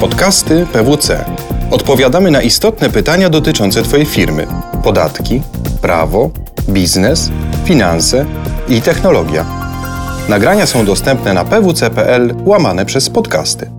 Podcasty PWC. Odpowiadamy na istotne pytania dotyczące Twojej firmy: podatki, prawo, biznes, finanse i technologia. Nagrania są dostępne na pwc.pl łamane przez podcasty.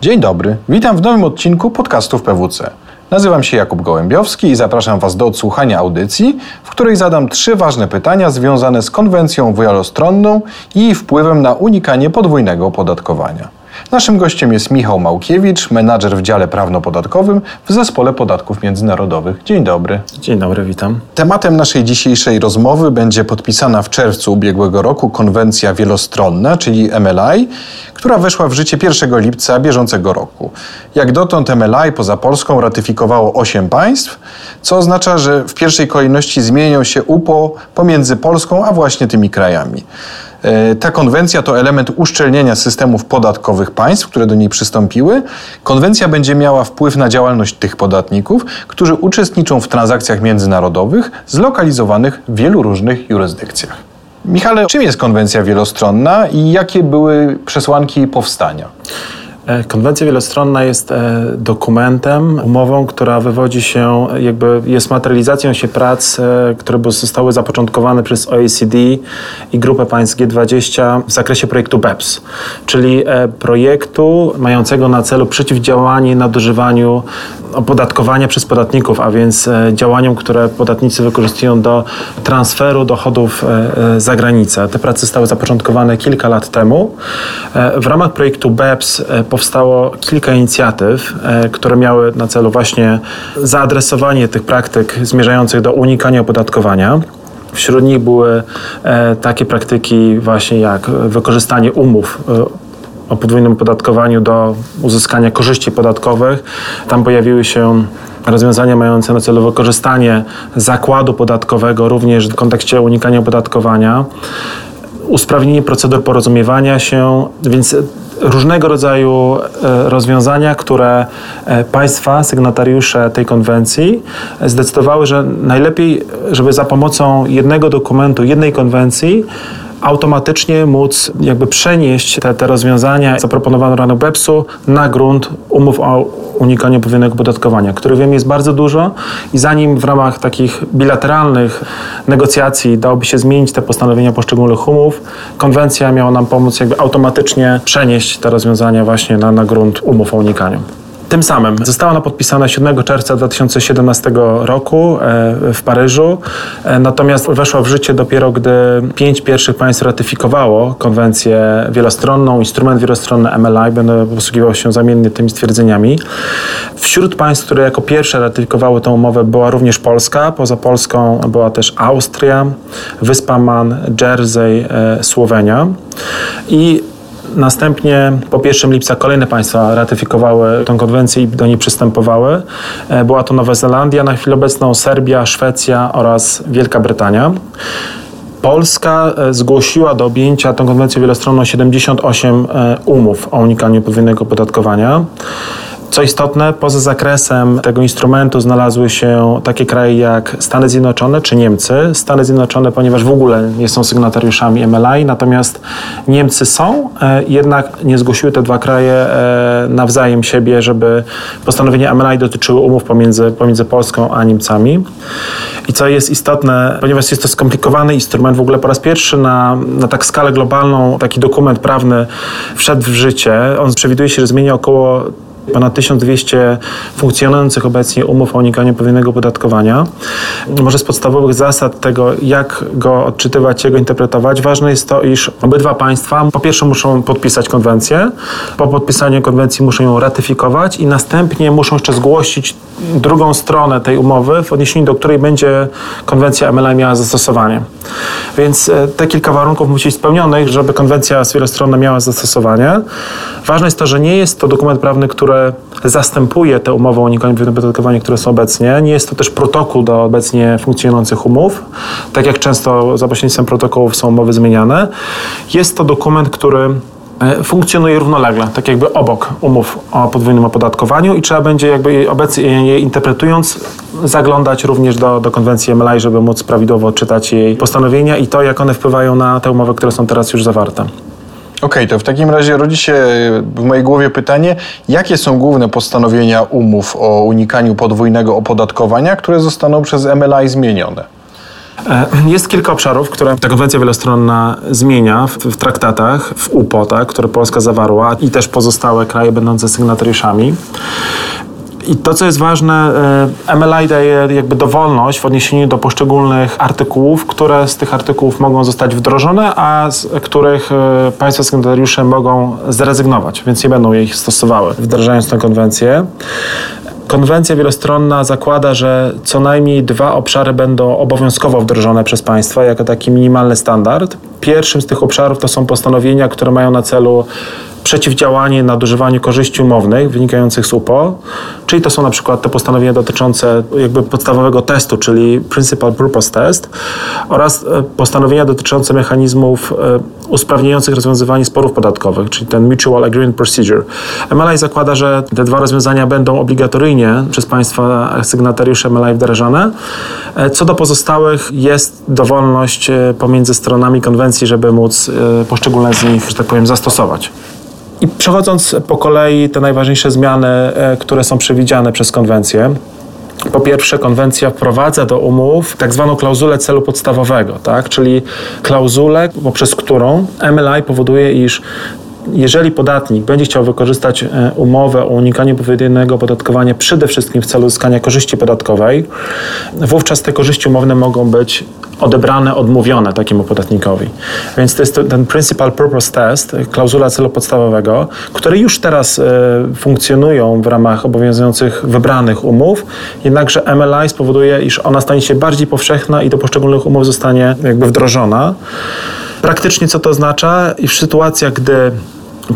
Dzień dobry, witam w nowym odcinku podcastów PWC. Nazywam się Jakub Gołębiowski i zapraszam Was do odsłuchania audycji, w której zadam trzy ważne pytania związane z konwencją wielostronną i wpływem na unikanie podwójnego opodatkowania. Naszym gościem jest Michał Małkiewicz, menadżer w dziale prawno-podatkowym w Zespole Podatków Międzynarodowych. Dzień dobry. Dzień dobry, witam. Tematem naszej dzisiejszej rozmowy będzie podpisana w czerwcu ubiegłego roku konwencja wielostronna, czyli MLI, która weszła w życie 1 lipca bieżącego roku. Jak dotąd MLI poza Polską ratyfikowało 8 państw, co oznacza, że w pierwszej kolejności zmienią się UPO pomiędzy Polską a właśnie tymi krajami. E, ta konwencja to element uszczelnienia systemów podatkowych państw, które do niej przystąpiły. Konwencja będzie miała wpływ na działalność tych podatników, którzy uczestniczą w transakcjach międzynarodowych zlokalizowanych w wielu różnych jurysdykcjach. Michale, czym jest konwencja wielostronna i jakie były przesłanki powstania? E, konwencja wielostronna jest e, dokumentem, umową, która wywodzi się, jakby jest materializacją się prac, e, które zostały zapoczątkowane przez OECD i grupę państw G20 w zakresie projektu BEPS, czyli projektu mającego na celu przeciwdziałanie nadużywaniu opodatkowania przez podatników, a więc działaniom, które podatnicy wykorzystują do transferu dochodów za granicę. Te prace zostały zapoczątkowane kilka lat temu. W ramach projektu BEPS powstało kilka inicjatyw, e, które miały na celu właśnie zaadresowanie tych praktyk zmierzających do unikania opodatkowania. Wśród nich były e, takie praktyki właśnie jak wykorzystanie umów e, o podwójnym opodatkowaniu do uzyskania korzyści podatkowych. Tam pojawiły się rozwiązania mające na celu wykorzystanie zakładu podatkowego również w kontekście unikania opodatkowania usprawnienie procedur porozumiewania się, więc różnego rodzaju e, rozwiązania, które e, państwa, sygnatariusze tej konwencji zdecydowały, że najlepiej, żeby za pomocą jednego dokumentu, jednej konwencji automatycznie móc jakby przenieść te, te rozwiązania zaproponowane w ramach BEPS-u na grunt umów o unikaniu podwójnego podatkowania, których wiem jest bardzo dużo i zanim w ramach takich bilateralnych negocjacji dałoby się zmienić te postanowienia poszczególnych umów, konwencja miała nam pomóc jakby automatycznie przenieść te rozwiązania właśnie na, na grunt umów o unikaniu. Tym samym. Została ona podpisana 7 czerwca 2017 roku e, w Paryżu, e, natomiast weszła w życie dopiero, gdy pięć pierwszych państw ratyfikowało konwencję wielostronną, instrument wielostronny MLI, będę posługiwał się zamiennie tymi stwierdzeniami. Wśród państw, które jako pierwsze ratyfikowały tę umowę była również Polska, poza Polską była też Austria, Wyspa Man, Jersey, e, Słowenia. I Następnie po 1 lipca kolejne państwa ratyfikowały tę konwencję i do niej przystępowały. E, była to Nowa Zelandia, na chwilę obecną Serbia, Szwecja oraz Wielka Brytania. Polska e, zgłosiła do objęcia tą konwencją wielostronną 78 e, umów o unikaniu podwójnego opodatkowania. Co istotne, poza zakresem tego instrumentu znalazły się takie kraje jak Stany Zjednoczone czy Niemcy. Stany Zjednoczone, ponieważ w ogóle nie są sygnatariuszami MLI, natomiast Niemcy są, e, jednak nie zgłosiły te dwa kraje e, nawzajem siebie, żeby postanowienia MLI dotyczyły umów pomiędzy, pomiędzy Polską a Niemcami. I co jest istotne, ponieważ jest to skomplikowany instrument, w ogóle po raz pierwszy na, na tak skalę globalną taki dokument prawny wszedł w życie. On przewiduje się, że zmienia około ponad 1200 funkcjonujących obecnie umów o unikaniu podwójnego podatkowania. Może z podstawowych zasad tego, jak go odczytywać, jak go interpretować, ważne jest to, iż obydwa państwa po pierwsze muszą podpisać konwencję, po podpisaniu konwencji muszą ją ratyfikować i następnie muszą jeszcze zgłosić drugą stronę tej umowy, w odniesieniu do której będzie konwencja MLA miała zastosowanie. Więc e, te kilka warunków musi być spełnionych, żeby konwencja wielostronna miała zastosowanie. Ważne jest to, że nie jest to dokument prawny, który zastępuje te umowy o unikaniu opodatkowania, które są obecnie. Nie jest to też protokół do obecnie funkcjonujących umów, tak jak często za pośrednictwem protokołów są umowy zmieniane. Jest to dokument, który e, funkcjonuje równolegle, tak jakby obok umów o podwójnym opodatkowaniu i trzeba będzie jakby obecnie je interpretując zaglądać również do, do konwencji MLI, żeby móc prawidłowo czytać jej postanowienia i to, jak one wpływają na te umowy, które są teraz już zawarte. Okay, to w takim razie rodzi się w mojej głowie pytanie, jakie są główne postanowienia umów o unikaniu podwójnego opodatkowania, które zostaną przez MLI zmienione? E, jest kilka obszarów, które ta konwencja wielostronna zmienia w, w traktatach, w UPO, tak, które Polska zawarła i też pozostałe kraje będące sygnatariuszami. I to, co jest ważne, e, MLI daje jakby dowolność w odniesieniu do poszczególnych artykułów, które z tych artykułów mogą zostać wdrożone, a z których e, państwa sygnatariusze mogą zrezygnować, więc nie będą ich stosowały, wdrażając tę konwencję. Konwencja wielostronna zakłada, że co najmniej dwa obszary będą obowiązkowo wdrożone przez państwa jako taki minimalny standard. Pierwszym z tych obszarów to są postanowienia, które mają na celu przeciwdziałanie nadużywaniu korzyści umownych wynikających z UPO, czyli to są na przykład te postanowienia dotyczące jakby podstawowego testu, czyli Principal Purpose Test oraz e, postanowienia dotyczące mechanizmów e, usprawniających rozwiązywanie sporów podatkowych, czyli ten Mutual Agreement Procedure. MLI zakłada, że te dwa rozwiązania będą obligatoryjnie przez państwa sygnatariusze MLI wdrażane. E, co do pozostałych jest dowolność pomiędzy stronami konwencji, żeby móc poszczególne z nich, że tak powiem, zastosować. I przechodząc po kolei te najważniejsze zmiany, e, które są przewidziane przez konwencję. Po pierwsze, konwencja wprowadza do umów tak zwaną klauzulę celu podstawowego, tak? czyli klauzulę, poprzez którą MLI powoduje, iż jeżeli podatnik będzie chciał wykorzystać e, umowę o unikaniu podwójnego opodatkowania przede wszystkim w celu uzyskania korzyści podatkowej, wówczas te korzyści umowne mogą być odebrane, odmówione takiemu podatnikowi. Więc to jest ten Principal Purpose Test, klauzula celu podstawowego, które już teraz e, funkcjonują w ramach obowiązujących wybranych umów, jednakże MLI spowoduje, iż ona stanie się bardziej powszechna i do poszczególnych umów zostanie jakby wdrożona. Praktycznie co to oznacza? I w sytuacjach, gdy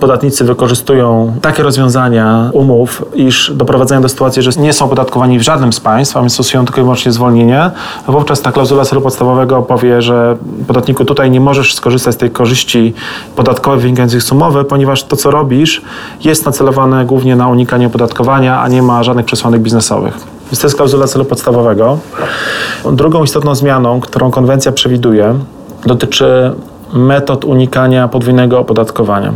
podatnicy wykorzystują takie rozwiązania umów, iż doprowadzają do sytuacji, że nie są opodatkowani w żadnym z państw, a więc stosują tylko i wyłącznie zwolnienie, wówczas ta klauzula celu podstawowego powie, że podatniku tutaj nie możesz skorzystać z tej korzyści podatkowej wynikających z umowy, ponieważ to, co robisz, jest nacelowane głównie na unikanie opodatkowania, a nie ma żadnych przesłanek biznesowych. Więc to jest klauzula celu podstawowego. Drugą istotną zmianą, którą konwencja przewiduje, dotyczy metod unikania podwójnego opodatkowania.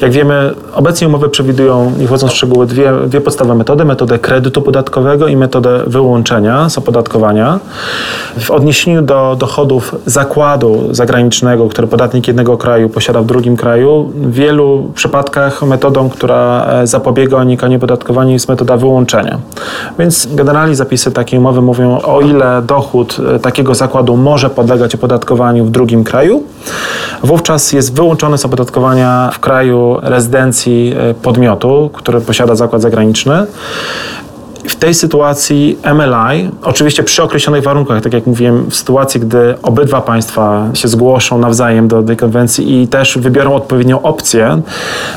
Jak wiemy, obecnie umowy przewidują, nie wchodząc w szczegóły, dwie, dwie podstawowe metody. Metodę kredytu podatkowego i metodę wyłączenia z opodatkowania. W odniesieniu do dochodów zakładu zagranicznego, który podatnik jednego kraju posiada w drugim kraju, w wielu przypadkach metodą, która e, zapobiega unikaniu opodatkowania jest metoda wyłączenia. Więc generalnie zapisy takiej umowy mówią, o ile dochód e, takiego zakładu może podlegać opodatkowaniu w drugim kraju, wówczas jest wyłączony z opodatkowania w kraju rezydencji e, podmiotu, który posiada zakład zagraniczny. W tej sytuacji MLI, oczywiście przy określonych warunkach, tak jak mówiłem, w sytuacji, gdy obydwa państwa się zgłoszą nawzajem do tej konwencji i też wybiorą odpowiednią opcję,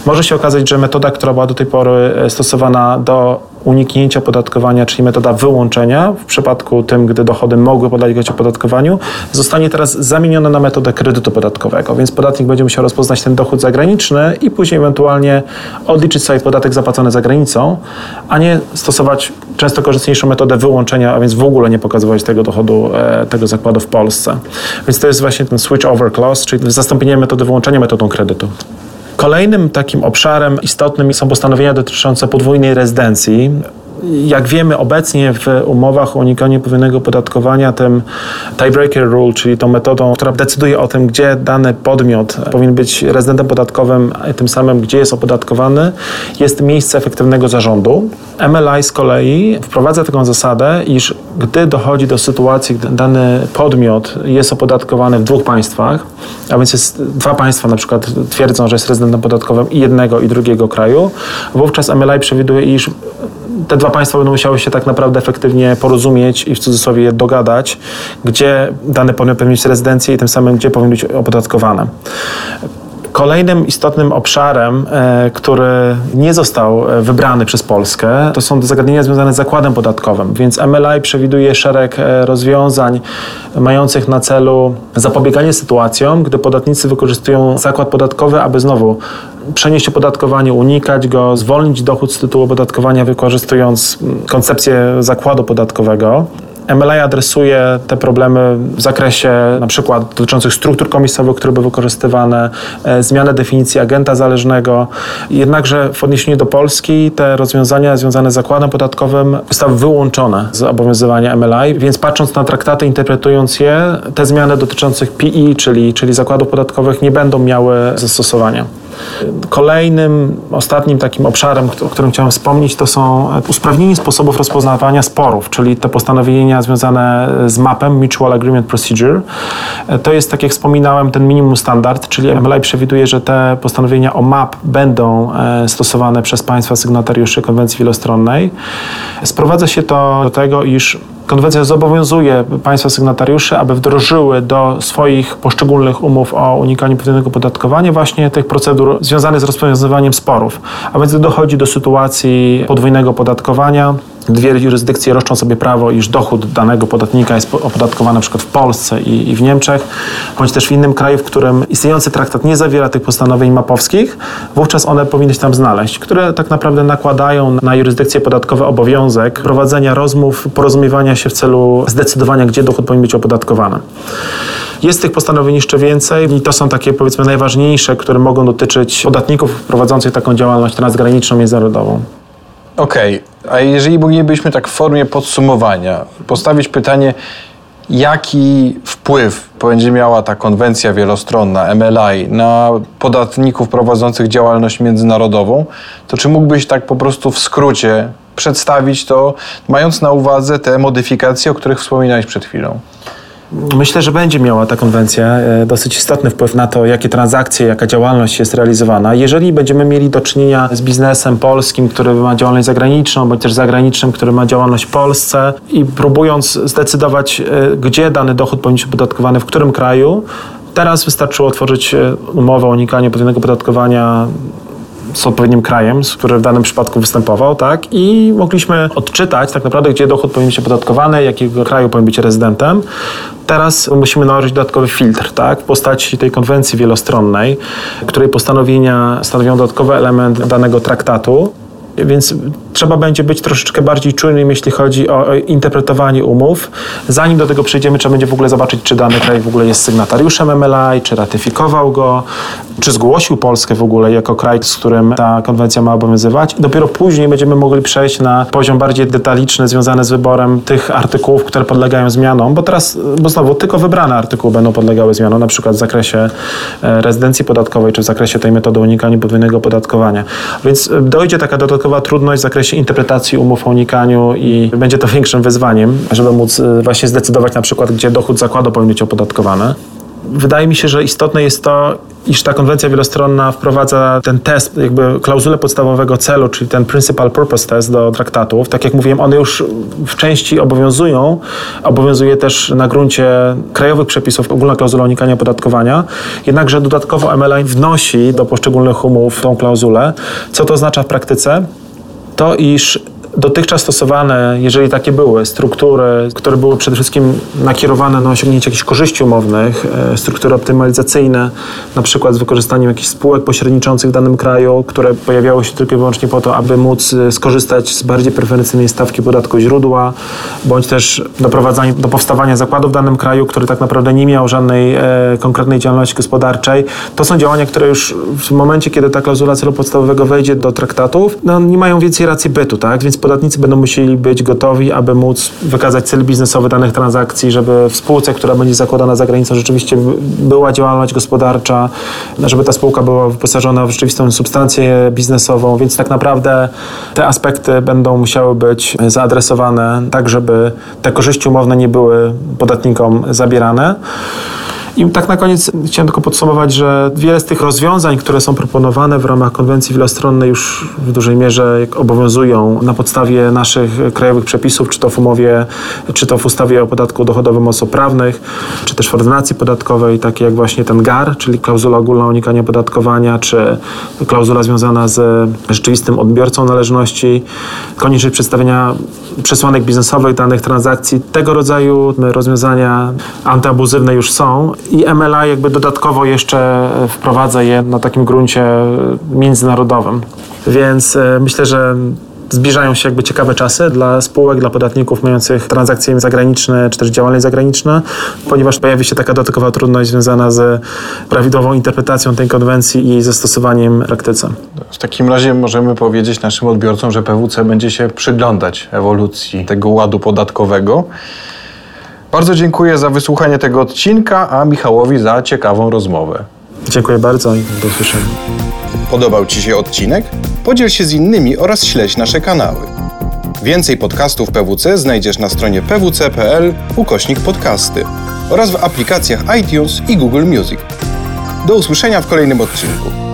może się okazać, że metoda, która była do tej pory e, stosowana do uniknięcia opodatkowania, czyli metoda wyłączenia, w przypadku tym, gdy dochody mogły podlegać opodatkowaniu, zostanie teraz zamieniona na metodę kredytu podatkowego, więc podatnik będzie musiał rozpoznać ten dochód zagraniczny i później ewentualnie odliczyć sobie podatek zapłacony za granicą, a nie stosować często korzystniejszą metodę wyłączenia, a więc w ogóle nie pokazywać tego dochodu, e, tego zakładu w Polsce. Więc to jest właśnie ten switch over clause, czyli zastąpienie metody wyłączenia metodą kredytu. Kolejnym takim obszarem istotnym są postanowienia dotyczące podwójnej rezydencji. Jak wiemy obecnie w umowach o unikaniu podwójnego opodatkowania, tym tiebreaker rule, czyli tą metodą, która decyduje o tym, gdzie dany podmiot powinien być rezydentem podatkowym, tym samym gdzie jest opodatkowany, jest miejsce efektywnego zarządu. MLI z kolei wprowadza taką zasadę, iż gdy dochodzi do sytuacji, gdy dany podmiot jest opodatkowany w dwóch państwach, a więc jest dwa państwa na przykład twierdzą, że jest rezydentem podatkowym jednego i drugiego kraju, wówczas MLI przewiduje, iż te dwa państwa będą musiały się tak naprawdę efektywnie porozumieć i w cudzysłowie dogadać, gdzie podmiot powinien mieć rezydencję i tym samym gdzie powinien być opodatkowane. Kolejnym istotnym obszarem, e, który nie został e, wybrany przez Polskę, to są zagadnienia związane z zakładem podatkowym, więc MLI przewiduje szereg e, rozwiązań mających na celu zapobieganie sytuacjom, gdy podatnicy wykorzystują zakład podatkowy, aby znowu przenieść opodatkowanie, unikać go, zwolnić dochód z tytułu opodatkowania, wykorzystując koncepcję zakładu podatkowego. MLI adresuje te problemy w zakresie na przykład dotyczących struktur komisowych, które były wykorzystywane, e, zmianę definicji agenta zależnego. Jednakże w odniesieniu do Polski te rozwiązania związane z zakładem podatkowym zostały wyłączone z obowiązywania MLI, więc patrząc na traktaty, interpretując je, te zmiany dotyczących PI, czyli, czyli zakładów podatkowych nie będą miały zastosowania. Kolejnym, ostatnim takim obszarem, o którym chciałem wspomnieć, to są usprawnienie sposobów rozpoznawania sporów, czyli te postanowienia związane z MAP-em, Mutual Agreement Procedure. To jest, tak jak wspominałem, ten minimum standard, czyli MLI przewiduje, że te postanowienia o MAP będą e, stosowane przez państwa sygnatariuszy konwencji wielostronnej. Sprowadza się to do tego, iż Konwencja zobowiązuje państwa sygnatariuszy, aby wdrożyły do swoich poszczególnych umów o unikaniu podwójnego podatkowania właśnie tych procedur związanych z rozwiązywaniem sporów. A więc dochodzi do sytuacji podwójnego podatkowania, dwie jurysdykcje roszczą sobie prawo, iż dochód danego podatnika jest opodatkowany przykład w Polsce i, i, w Niemczech, bądź też w innym kraju, w którym istniejący traktat nie zawiera tych postanowień mapowskich, wówczas one powinny się tam znaleźć, które tak naprawdę nakładają na jurysdykcje podatkowe obowiązek prowadzenia rozmów, porozumiewania się w celu zdecydowania, gdzie dochód powinien być opodatkowany. Jest tych postanowień jeszcze więcej i to są takie powiedzmy najważniejsze, które mogą dotyczyć podatników prowadzących taką działalność transgraniczną, międzynarodową. Okej, okay. a jeżeli moglibyśmy tak w formie podsumowania postawić pytanie, jaki wpływ będzie miała ta konwencja wielostronna MLI na podatników prowadzących działalność międzynarodową, to czy mógłbyś tak po prostu w skrócie przedstawić to, mając na uwadze te modyfikacje, o których wspominałeś przed chwilą? Myślę, że będzie miała ta konwencja e, dosyć istotny wpływ na to, jakie transakcje, jaka działalność jest realizowana. Jeżeli będziemy mieli do czynienia z biznesem polskim, który ma działalność zagraniczną, bądź też zagranicznym, który ma działalność w Polsce i próbując zdecydować, e, gdzie dany dochód powinien być opodatkowany, w którym kraju, Teraz wystarczyło otworzyć e, umowę o unikaniu podwójnego podatkowania z odpowiednim krajem, z który w danym przypadku występował, tak? I mogliśmy odczytać tak naprawdę, gdzie dochód powinien być opodatkowany, jakiego kraju powinien być rezydentem. Teraz musimy nałożyć dodatkowy filtr, tak? W postaci tej konwencji wielostronnej, której postanowienia stanowią dodatkowy element danego traktatu. Więc trzeba będzie być troszeczkę bardziej czujnym, jeśli chodzi o interpretowanie umów. Zanim do tego przejdziemy, trzeba będzie w ogóle zobaczyć, czy dany kraj w ogóle jest sygnatariuszem MLI, czy ratyfikował go, czy zgłosił Polskę w ogóle jako kraj, z którym ta konwencja ma obowiązywać. Dopiero później będziemy mogli przejść na poziom bardziej detaliczny, związany z wyborem tych artykułów, które podlegają zmianom, bo teraz, bo znowu tylko wybrane artykuły będą podlegały zmianom, na przykład w zakresie e, rezydencji podatkowej, czy w zakresie tej metody unikania podwójnego opodatkowania. Więc dojdzie taka dodatkowa trudność w zakresie interpretacji umów o unikaniu i będzie to większym wyzwaniem, żeby móc e, właśnie zdecydować na przykład, gdzie dochód zakładu powinien być opodatkowany. Wydaje mi się, że istotne jest to, iż ta konwencja wielostronna wprowadza ten test, jakby klauzulę podstawowego celu, czyli ten principal purpose test do traktatów. Tak jak mówiłem, one już w części obowiązują. Obowiązuje też na gruncie krajowych przepisów ogólna klauzula unikania opodatkowania. Jednakże dodatkowo MLI wnosi do poszczególnych umów tą klauzulę. Co to oznacza w praktyce? To, iż dotychczas stosowane, jeżeli takie były, struktury, które były przede wszystkim nakierowane na osiągnięcie jakichś korzyści umownych, e, struktury optymalizacyjne, na przykład z wykorzystaniem jakichś spółek pośredniczących w danym kraju, które pojawiały się tylko i wyłącznie po to, aby móc e, skorzystać z bardziej preferencyjnej stawki podatku źródła, bądź też doprowadzanie do powstawania zakładu w danym kraju, który tak naprawdę nie miał żadnej e, konkretnej działalności gospodarczej. To są działania, które już w momencie, kiedy ta klauzula celu podstawowego wejdzie do traktatów, no, nie mają więcej racji bytu, tak? Więc podatnicy będą musieli być gotowi, aby móc wykazać cel biznesowy danych transakcji, żeby w spółce, która będzie zakładana za granicą, rzeczywiście była działalność gospodarcza, żeby ta spółka była wyposażona w rzeczywistą substancję biznesową, więc tak naprawdę te aspekty będą musiały być zaadresowane tak, żeby te korzyści umowne nie były podatnikom zabierane. I tak na koniec chciałem tylko podsumować, że wiele z tych rozwiązań, które są proponowane w ramach konwencji wielostronnej już w dużej mierze obowiązują na podstawie naszych krajowych przepisów, czy to w umowie, czy to w ustawie o podatku dochodowym osób prawnych, czy też w ordynacji podatkowej, takie jak właśnie ten GAR, czyli klauzula ogólna o unikaniu opodatkowania, czy klauzula związana z rzeczywistym odbiorcą należności, konieczność przedstawienia przesłanek biznesowych danych transakcji. Tego rodzaju rozwiązania antyabuzywne już są i MLA jakby dodatkowo jeszcze wprowadza je na takim gruncie międzynarodowym. Więc e, myślę, że zbliżają się jakby ciekawe czasy dla spółek, dla podatników mających transakcje zagraniczne czy też działalność zagraniczna, ponieważ pojawi się taka dodatkowa trudność związana z prawidłową interpretacją tej konwencji i jej zastosowaniem w praktyce. W takim razie możemy powiedzieć naszym odbiorcom, że PWC będzie się przyglądać ewolucji tego ładu podatkowego. Bardzo dziękuję za wysłuchanie tego odcinka, a Michałowi za ciekawą rozmowę. Dziękuję bardzo i do usłyszenia. Podobał Ci się odcinek? Podziel się z innymi oraz śledź nasze kanały. Więcej podcastów PWC znajdziesz na stronie pwc.pl ukośnik podcasty oraz w aplikacjach iTunes i Google Music. Do usłyszenia w kolejnym odcinku.